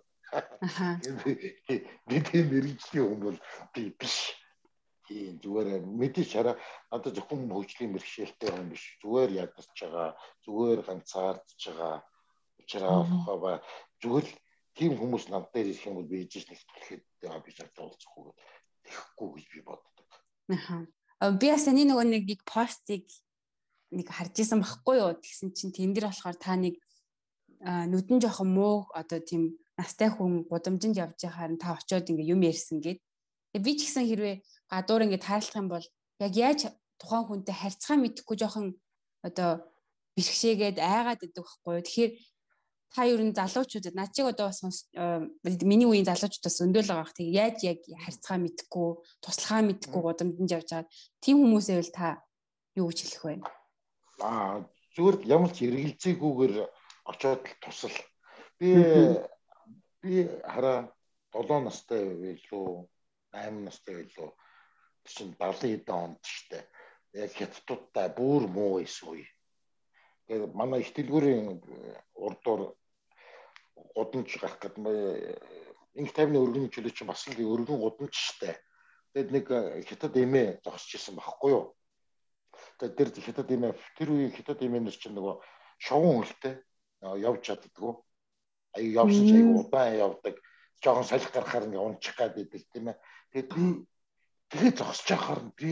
Би тийм мэрэгжлийн хүн бол би биш. Тийм зүгээр мэдээж хараа одоо зөвхөн хөгжлийн мэрэгшээлтэй хүн биш. Зүгээр ядарч байгаа зүгээр ганцаардж байгаа. Учраас зүгээр тийм хүмүүс дээр ирэх юм бол би ижиж нэгтгэхэд би чад уулзах уу тэгэхгүй гэж би боддог. Аа. Би бас таны нөгөө нэг нэг постыг нэг харж исэн байхгүй юу? Тэгсэн чинь тэн дээр болохоор та нэг нүдэн жоохон муу одоо тийм настай хүн гудамжинд явж байхаар та очиод ингээ юм ярьсан гээд би ч гэсэн хэрвээ гадуур ингээ таарлах юм бол яг яаж тухайн хүнтэй харьцаа мэдэхгүй жоохон одоо бэрхшээгээд айгаад идэх байхгүй. Тэгэхээр та ер нь залуучуудад над чиг одоо сонс миний үеийн залуучуудаас өндөөл байгаа хэрэг яаж яг харьцаа мэдэхгүй туслахаа мэдэхгүй гудамжинд явж байгаа тийм хүмүүсээ бол та юу гэж хэлэх вэ? Аа зүгээр ямар ч эргэлзээгүйгээр очоод тусал. Би би хараа 7 настай байлуу 8 настай байлуу чинь 70 эд онд штэ. Яг хятадтай бүр муу байсан үе. Тэгээд манай их дэлгүүрийн урдуур гудамж гарах гэдэг инх тайвны өргөн чөлөө чинь бас л өргөн гудамж штэ. Тэгээд нэг хятад эмээ зогсож исэн байхгүй юу? Тэр хятад эмээ тэр үеийн хятад эмээнэр чинь нөгөө шовон хөлтэй явж чаддггүй. Аюу явсан ч аюу удаан явдаг. Жохон салхи гарахаар ингээ унчих гад идэг тийм ээ. Тэгээд би тэгээ зогсож байхаар би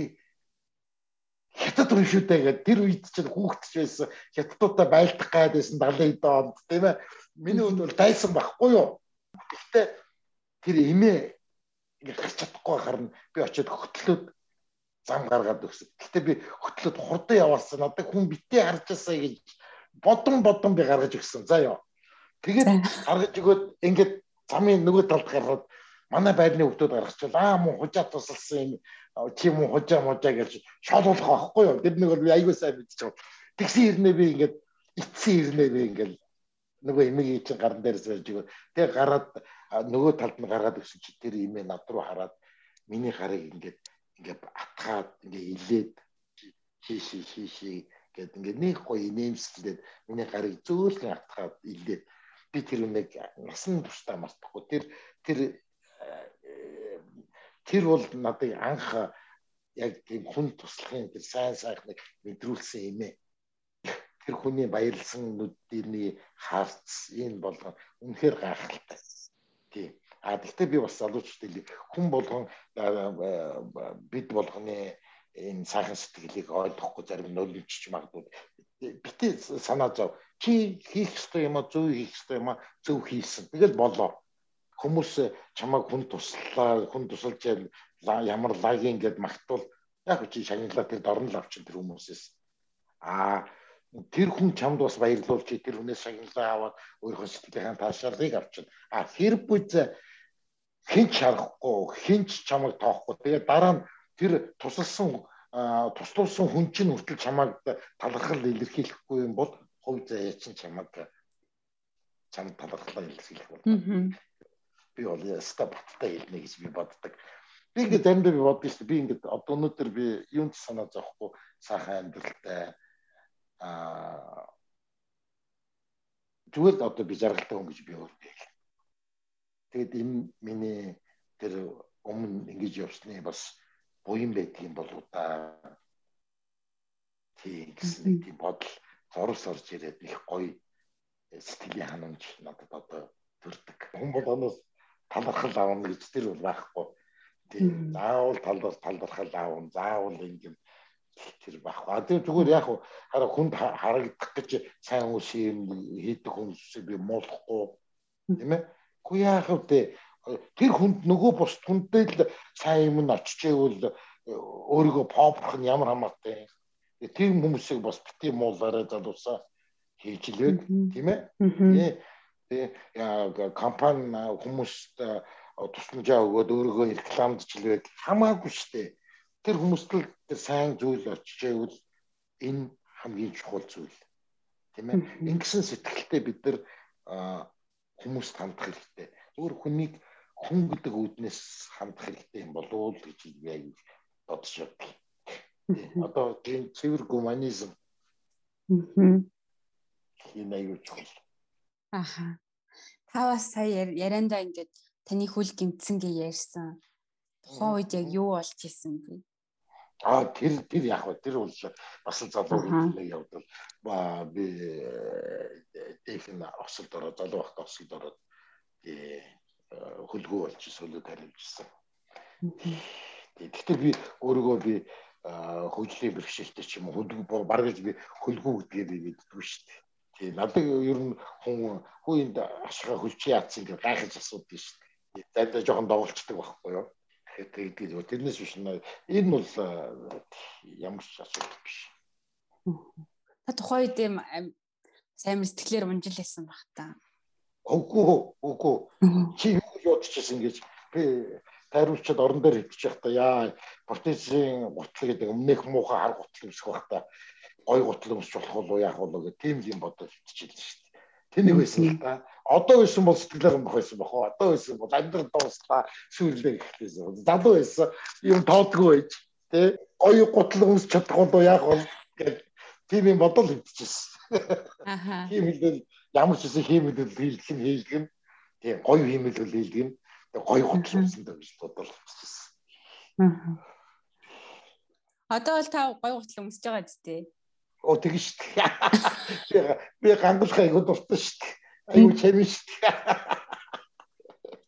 хятад шүү дээ гэдэг тэр үед чинь хүүхдч байсан хятадуудаа байлдах гад байсан 70 онд тийм ээ. Миний үед бол дайсан байхгүй юу. Гэхдээ тэр ингээ гарч чадахгүй харна би очиод хөтлөөд зам гаргаад өгсөн. Гэхдээ би хөтлөөд хурдан яваарсан. Надад хүн битээ харж байсаа гэж бодон бодон би гаргаж өгсөн. За ёо. Тэгээд гаргаж өгөөд ингээд замын нөгөө талд гаргаад манай байрны хүмүүс гаргачвал аа муу хужаа тусалсан юм чи муу хужаа мужаа гэж шоолуулах байхгүй юу. Тэр нэг бол айгүй сайн мэдчихв. Тэгсэн ирнэ би ингээд ицсэн ирнэ би ингээд нөгөө эмигийн чинь гаран дээрээс байж өгөө. Тэгээ гараад нөгөө талд нь гаргаад өгсөн чи тэр эмээ над руу хараад миний гарыг ингээд ингээд атгаад ингээд илээд шиши шиши гэд ингээд нэг гоё нэмсэлээд миний гарыг зөөлөн атгаад илээд би тэр үнийг насан туршдаа мартахгүй. Тэр тэр э, тэр бол надыг анх яг тийм хүн туслахын тэр сайн сайхныг мэдрүүлсэн юм ээ тэр хүний баярлсан нүдний харц энэ болгон үнэхээр гайхалтай. Тийм а тэгтээ би бас залуучуудад хүн болгон бид болгоны энэ сайхан сэтгэлийг ойлгохгүй зарим нөлөөлж магадгүй. Битээ санаа зов чи хийх ёстой юм а зөв хийх ёстой юм а зөв хийсэн тэгэл болоо. Хүмүүс чамайг хүн туслаа хүн тусалж ямар лагийн гэд магтвал яг чи шагналаа тэр дорн л авчин тэр хүмүүсээс. А тэр хүн чамд бас баярлуул чи тэр хүнээс шагналаа аваад өөрийнхөө сэтгэлийн таашаалыг авчин. А хэр бүз хинч харахгүй хинч чамайг тоохгүй. Тэгээ дараа нь тэр тусалсан туслуулсан хүн чинь хүртэл чамайг талархал илэрхийлэхгүй юм бол хувь заяа чинь чамайг чам талархлаа илэрхийлэх бол би бол яста баттай хэлнэ гэж би боддог. Би ингээд заримдаа би боддог шүү дээ. Би ингээд одоо өнөөдөр би юунд санаа зовхгүй? Сайхан амьдралтай аа зүгээр л одоо би жаргалтай хүн гэж би өөртөө хэл. Тэгэд энэ миний тэр өмнө ингэж явсны бас буян байдгийн болов да. Тийм гэсэн нэг тийм бодол зорос орж ирээд их гоё сэтгэлийн ханамж надад одоо төрдөг. Хүн болгоноос талархал аавна гэж тэр бол байхгүй. Тийм заавал талдар талархал аавна, заавал ингэм тэр байхгүй. А тийм зүгээр яг хараа хүнд харагдах гэж сайн үс юм хийдэг хүмүүсийг би муулахгүй тийм ээ. Хүү яах вэ? тэр хүнд нөгөө бус хүндээ л сайн юм нь очижээвэл өөрийгөө попрох нь ямар хамаатай. Тэр хүмүүсийг бас бити муулаарай залуусаа хийж лээд тийм ээ. Тэгээ компани хүмүүст тусламжаа өгөөд өөрийгөө рекламдчлээд хамаагүй штэ. Тэр хүмүүст л тэр сайн зүйл очижээвэл энэ хамгийн чухал зүйл. Тийм ээ. Ингэсэн сэтгэлтэй бид нар хүмүүст хандах хэрэгтэй. Зүгээр хүнийг хүн гэдэг үднээс хандах хэрэгтэй юм болов уу гэж аяг бодож байна. Одоо тийм цэвэр гуманизм. Тийм аяг чухал. Аха. Та бас сая яриандаа ингээд таны хүл гимтсэн гэж ярьсан. Тухайн үед яг юу болж исэн бэ? Аа тэр тэр яг ба тэр бол бас л залуу хэлний явдал ба би техник осолд ороод залуу багт осолд ороод хөлгөө болж сөлөө таримжсан. Гэхдээ би өөрийгөө би хөгжлийн бэрхшээлтэй ч юм уу хөлгөө баргаж би хөлгөө гэдгээ би мэддэггүй шүү дээ. тий надад ер нь хүн хүйнд ашгаа хөлч яатсан гэж гайхаж асуудаг шүү дээ. Зайдаа жоохон доголцдог байхгүй юу? Тэгээд тэрнээс биш энэ бол ямар ч асуудал биш. Та тухайн үед юм сайн сэтгэлээр унжил байсан баг та. Үгүй үгүй. Чи юу бодчихсон гэж? Би тайруулчаад орон дээр хөвчих та. Яа протезийн гутал гэдэг өмнөх муухай хар гутал өмсөх байх та. Гой гутал өмсөх болох уу? Яах вэ гэх тийм юм бодож хөвчихлээ шүү. Тэнийг байсан л та. Одоо байсан бол сэтгэлээр юм байсан уу. Одоо байсан бол амьдрал дуустаа сүйрлээ гэхлээс. Залуу байсан юм тоодгүй байж тий гоё гутал өмсч чадах болоо яах вэ гэж тийм юм бодол хөвчихсэн. Аха. Тийм хэлэл ямар ч үсэн хиймэл хийлгэх нь тийм гоё хиймэл хийлгэх нь гоё гутал өмсөн гэж бодол хөвчихсэн. Аха. Одоо бол та гоё гутал өмсөж байгаа ч тий. Оо тэгэн шүү дээ. Би гангалах айгуу дуртай шүү дээ. Айгуу чамин шүү дээ.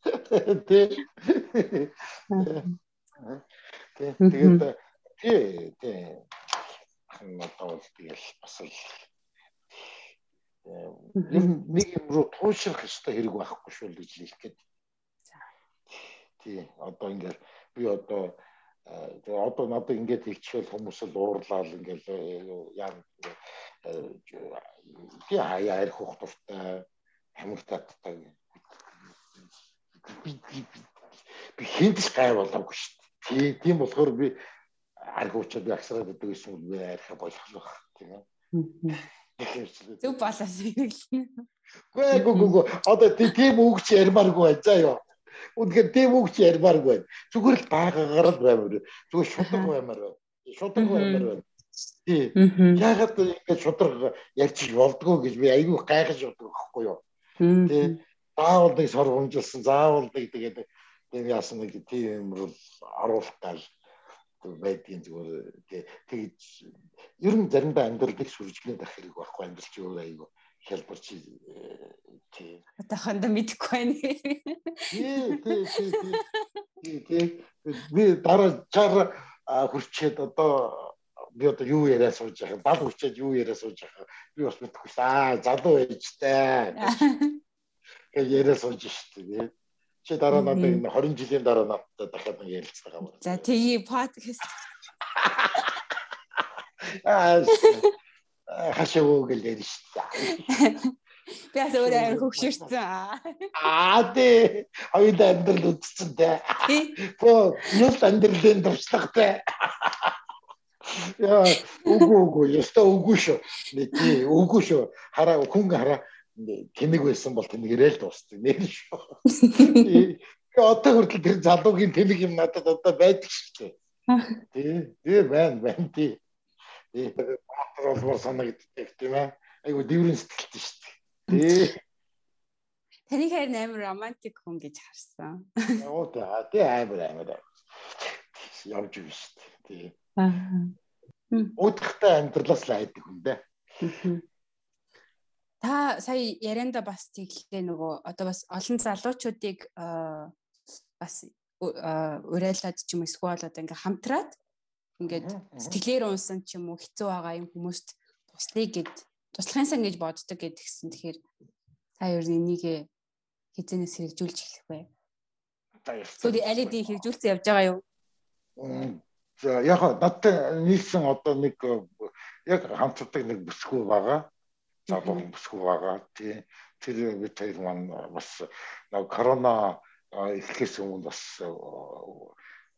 Тэ. Тэгээд тий, тий. Одоо бол тэгэл бас л нэг юм руу туушрах ёстой хэрэг байхгүй шүү л гэж хэлэх гээд. Тий, одоо ингээд би одоо одоо надад ингээд хэлчихвэл хүмүүс л уурлал ингээд яа тий хаяа арх хөх дуртай хамаг татдаг. Би би хинтс гай болоогүй шүү дээ тийм болохоор би арх уучаад агсраад байдаг гэсэн үг би архи болох байх тийм Зөв балаас хэрэглэнэ. Гүй гүй гүй одоо тийм үг чи ярмааргүй заа ёо. Үнэхээр тийм үг чи ярмааргүй. Зүгээр л байгаагаар л баймаар. Зүгээр шудраг баймаар. Шудраг баймаар байна. Тий. Яагаад ингэж шудраг ярьж болдгоо гэж би айгүй гайхаж боддог байхгүй юу? Тий. Заавал нэг сор хөнжилсэн, заавал нэг тэгээд тийм яасан нэг тийм юм оруулах гал байдгийн зүгээр тий. Тэгээд ер нь заримдаа амьдралыг сүржлээд ах хэрэг байхгүй амьдрал чи өөр айгүй хялбарч тий. Атаханда мэдэхгүй байна. Тий, тий, тий. Тий. Би дараа чар хүрчээд одоо би одоо юу яриа сууж байгаа бал хүчээд юу яриа сууж байгаа би бас мэдэхгүй аа залуу ээжтэй гэж яриа сууж штэ чи дараа надад 20 жилийн дараа надад дахиад нэг байгаа юм. За тэгээ подкаст аа хашаа гэл ярьж штэ Би бас өөрөө амар хөгшөрсөн. Аа тий. Хоёул амьдрал үтцсэн тий. Бо юус амьдралын дуршлагтай. Яа, үгүй үгүй, ёстой үгүй шүү. Тий, үгүй шүү. Хараа хүн хараа тэнэг байсан бол тэнэгэрэл дуусдаг нэр шүү. Одоо хүртэл тэр залуугийн тэнэг юм надад одоо байдаг шүү дээ. Тий, тий байна, байна тий. Тий, батар болмор санагддаг тийм ээ. Айгу дэврэн сэтгэлтэй шүү дээ. Тий. Таныг хайр амар романтик хүн гэж харсан. Оо тий амар амар. Явж юм шүү дээ. Тий. Аа. Удахтай амьдралаас л айдаг хүн дээ. Та сая ярианда бас тэглээ нөгөө одоо бас олон залуучуудыг бас урайлаад ч юм эсвэл одоо ингээ хамтраад ингээд сэтгэлээр унсан ч юм уу хэцүү байгаа юм хүмүүст туслая гэд туслахын сан гэж боддог гэдгсэн. Тэгэхээр та ер нь энийг хизэнээс хэрэгжүүлж эхлэх бай. Тэгвэл алидийн хэрэгжүүлсэн явж байгаа юу? За яг надтай нийлсэн одоо нэг яг хамтдаг нэг бүсгүй байгаа. Залуу бүсгүй байгаа. Тий. Тэр бид хоёр маань бас нэг корона эхлэхээс өмнө бас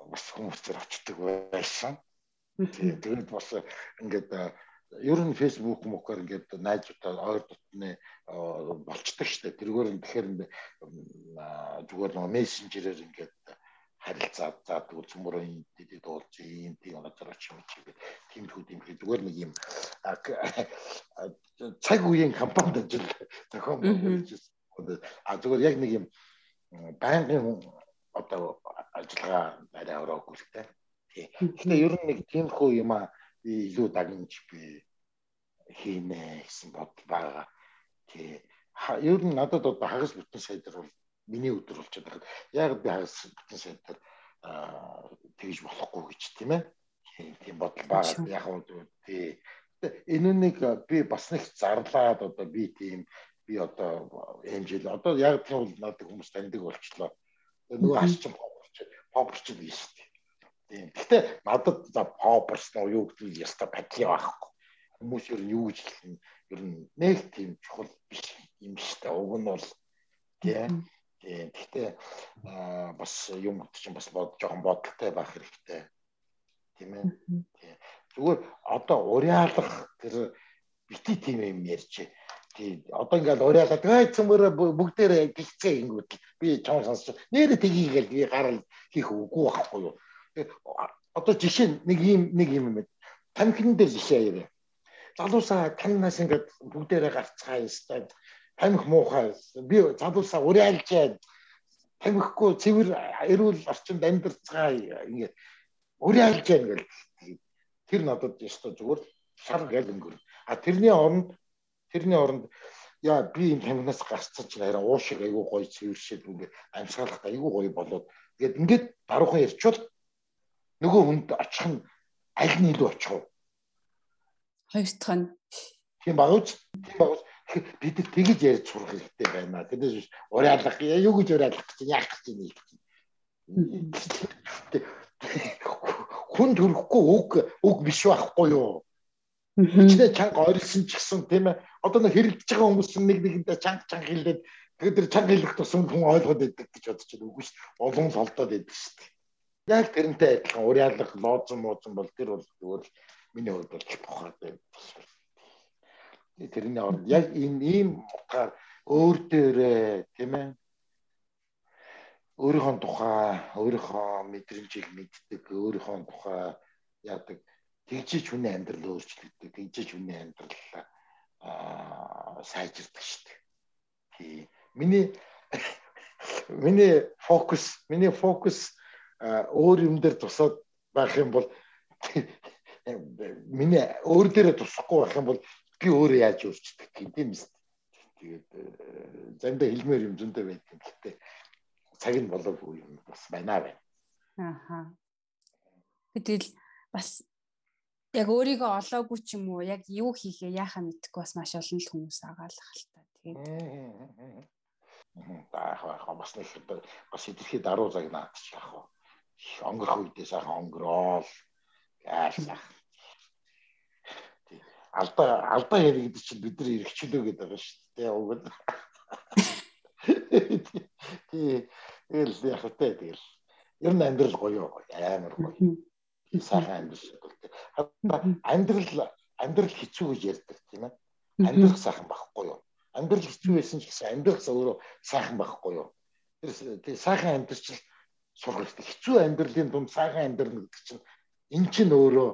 бас хүмүүс төр очдөг байсан. Тэгээд бас ингээд ер нь фейсбુક мөхөр ингээд найзуудаа ойр дотны болчдөг штэ тэргээр нь тэгэхээр зүгээр нэг мессенжерээр ингээд харилцаад за цөмөрөө дэдэд уулз ийм тийм газар очив чи тиймэрхүү тиймэрхүү зүгээр нэг юм цаг үеийн компанид ажил зохион байгуулж а зүгээр яг нэг юм байнгын одоо ажиллагаа арай ороогүй л тэ. Тэгэхээр ер нь нэг тиймэрхүү юм а илүү дагнж би хийнэ гэсэн бодол байгаа. Тий. Ер нь надад одоо хагас бүтэн сайдар бол миний өдөр болчиход байгаа. Яг би хагас бүтэн сайдар тэгж болохгүй гэж тийм ээ. Тийм бодол байгаа. Яг нь тий энүүнийг би бас нэг зарлаад одоо би тийм би одоо эмжил одоо яг тийм бол надад хүмүүс таньдаг болчлоо. Нөгөө асчин попорч попорч биш шүү дээ. Гэхдээ надад за попорс нөө юу гэдэг яста патли байхгүй. Хүмүүс ер нь юу гэж хэлнэ ер нь нэг тийм чухал биш юм дээ. Уг нь бол тийм Тийм. Гэхдээ бас юм чинь бас бод жоохон бодолтой байх хэрэгтэй. Тийм ээ. Тийм. Зүгээр одоо уриалах тэр бити тийм юм ярьж. Тийм. Одоо ингээл уриалаад ай цөмөр бүгдээрээ гэлцээ ингэвэл би чам сонсч нэрэ тгийгээл би гарал хийх үгүй байхгүй юу. Одоо жишээ нэг юм нэг юм юм. Тамхин дээр жишээ яриа. Залуусаа танаас ингээд бүгдээрээ гарцгаа юм тамхи муухай. Би залуусаа уриалжаад тамхихгүй цэвэр эрүүл орчинд амьдарцгаа ингээд уриалж яана гэл тэр надад ёстой зүгээр шар гэл өнгөр а тэрний оронд тэрний оронд яа би энэ тамхинаас гарцсан чинь арай уушиг айгүй гоё цэвэршээд ингээд амьсгалах айгүй гоё болоод. Тэгээд ингээд даруухан ярьчвал нөгөө хүнд очих нь аль нь илүү очих вэ? Хоёр дахь нь тийм багууч тийм багууч бид нар тэгж ярьж сурах хэрэгтэй байна. Тэдээс биш уриалах юу гэж уриалах гэж яах гэж нэг хүн төрөхгүй үг үг биш байхгүй юу? Хичнээн чанга орилсон ч гэсэн тийм ээ. Одоо нэг хэрэлдэж байгаа хүмүүс нэг нэгэндээ чанга чанга хэлээд тэгээд тэр чанга хэлэх тусам хүн ойлгоод байдаг гэж бодож байна. Үгүй шүү. Олон л олдоод байдаг шүү. Яг тэрнтэй адилхан уриалах лоозон муузан бол тэр бол зүгээр миний хувьд бол бохоод байна тэрний оронд яг энэ ийм утгаар өөр дээрээ тийм ээ өөрийнхөө тухай өөрийнхөө мэдрэмжийг мэддэг өөрийнхөө тухай яадаг тэгжиж хүний амьдрал өөрчлөгддөг тэгжиж хүний амьдрал аа сайжирдаг шүү дээ. Тий. Миний миний фокус миний фокус өөр юм дээр тусаад байх юм бол миний өөр дээрээ тусахгүй байх юм бол би өөрөө яаж өөрчдөг юм тийм биз. Тэгээд э, зандаа хэлмээр юм зөндөө байдаг. Гэхдээ цаг нь болоогүй юм бас байна байна. Ааха. Тэгэл бас яг өөрийгөө олоогүй ч юм уу яг юу хийхээ яахаа мэдэхгүй бас маш олон хүмүүс агаалах л та. Тэгээд таах бас нэг бас идэрхий даруй цаг наадчих яах вэ? Онгорох үедээ сайхан онгорол яасан алдаа алдаа гэдэг чинь бид нар эргчлөө гэдэг байгаа шүү дээ. Уг нь. Тэгэл яг хөтэй тэгэл. Ер нь амьдрал гоё амар гоё. Сайхан амьдрал. Амьдрал амьдрал хэцүү гэж ярьдаг тийм ээ. Амьдрах сайхан байхгүй юу? Амьдрал хэцүү байсан ч гэсэн амьдрах өөрөө сайхан байхгүй юу? Тэр сайхан амьдрал сурах хэрэгтэй. Хэцүү амьдралын дунд сайхан амьдрал гэдэг чинь эн чинь өөрөө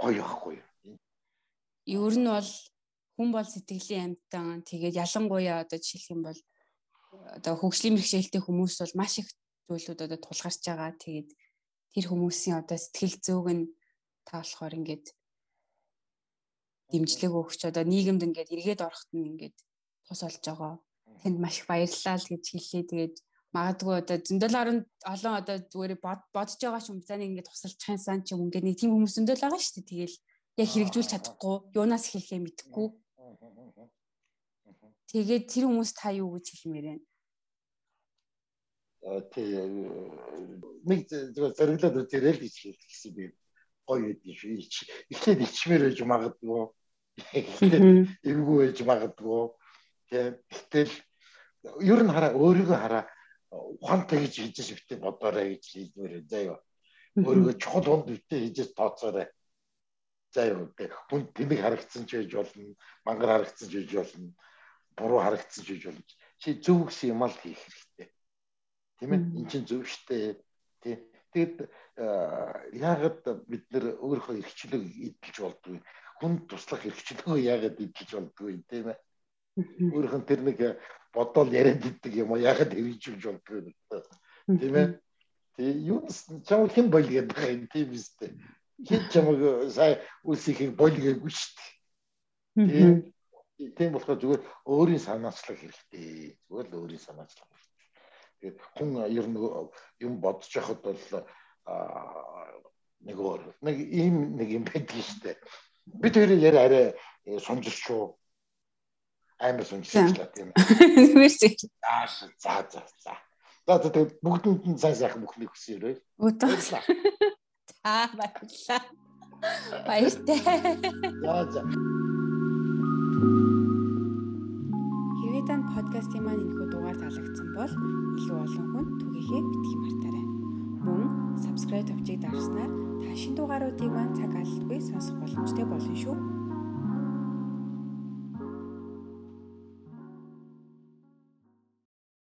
гоё байхгүй юу? Ер нь бол хүн бол сэтгэлийн амьтан тэгээд ялангуяа одоо жишээлх юм бол одоо хөгжлийн бэрхшээлтэй хүмүүс бол маш их зүйлүүд одоо тулгарч байгаа. Тэгээд тэр хүмүүсийн одоо сэтгэл зүйг нь та болохоор ингээд дэмжлэг өгч одоо нийгэмд ингээд эргээд орохт нь ингээд тус олж байгаа. Тэнд маш их баярлалаа л гэж хэллээ. Тэгээд магадгүй одоо зөндөл орон олон одоо зүгээр бодож байгаа ч юм за нэг ингэ тусалчих юмсан ч юм ингээд нэг тийм хүмүүс зөндөл байгаа шүү дээ. Тэгэл яг хэрэгжүүлж чадахгүй, юунаас эхлэхээ мэдэхгүй. Тэгээд тэр хүмүүс та юу гэж хэлмээр байна? Аа тий нэг зүгээр зэрэглээд үзэрэл гэж хэлсэн би гоё үдий шүү. Эхлээд ичмээр байж магадгүй. Эхлээд эвгүй байж магадгүй. Гэтэл ер нь хараа өөрийгөө хараа ухаантай гэж хийж шивтээ бодоорой гэж хэлмээр заяа. Өөрийгөө чухал хонд битээ хийж тооцоорой. Заяа хүн тэмэг харагдсан ч гэж болно, мангар харагдсан ч гэж болно, буруу харагдсан ч гэж болно. Чи зөв гэсэн юм л хийх хэрэгтэй. Тийм ээ? Энд чинь зөв штэ. Тий. Тэгэд яагаад бид нэр өөрийнхөө эрхчлөг эдэлж болдгоо хүн туслах эрхчлөгөө яагаад эдэлж болдгоо юм тийм ээ өөрийнх нь тэр нэг бодоол яриад иддэг юм уу? Яхад хэрэгжүүлж болдгоо нэг тийм ээ тий юу чам хэн болгоод байгаа юм? Тийм үстэй хэн чамаг сая үлсихийг болгоогүй шүү дээ тий тийм болохоор зүгээр өөрийн санаачлах хэрэгтэй. Зүгээр л өөрийн санаачлах хэрэгтэй. Тэгээд хүн ер нь юм бодож яхад бол нэг өөр нэг ийм нэг юм байдаг шүү дээ. Бид хоёрын яриа арай э, сунжирчуу амар сунжирчлаа тийм. Зүгээр чи. За за за за. Тэгээд бүгдэнд нь сайн сайхан бүхнийг хүсье өрөө. Баярлалаа. За баярлалаа. Баяртай. За за. Хэрвээ танд подкастын маань энэхүү дугаар таалагдсан бол илүү олон хүнд түгээхээ битгий мартаарай. Мөн subscribe товчийг дарснаар та шинэ дугааруудыг маань цаг алт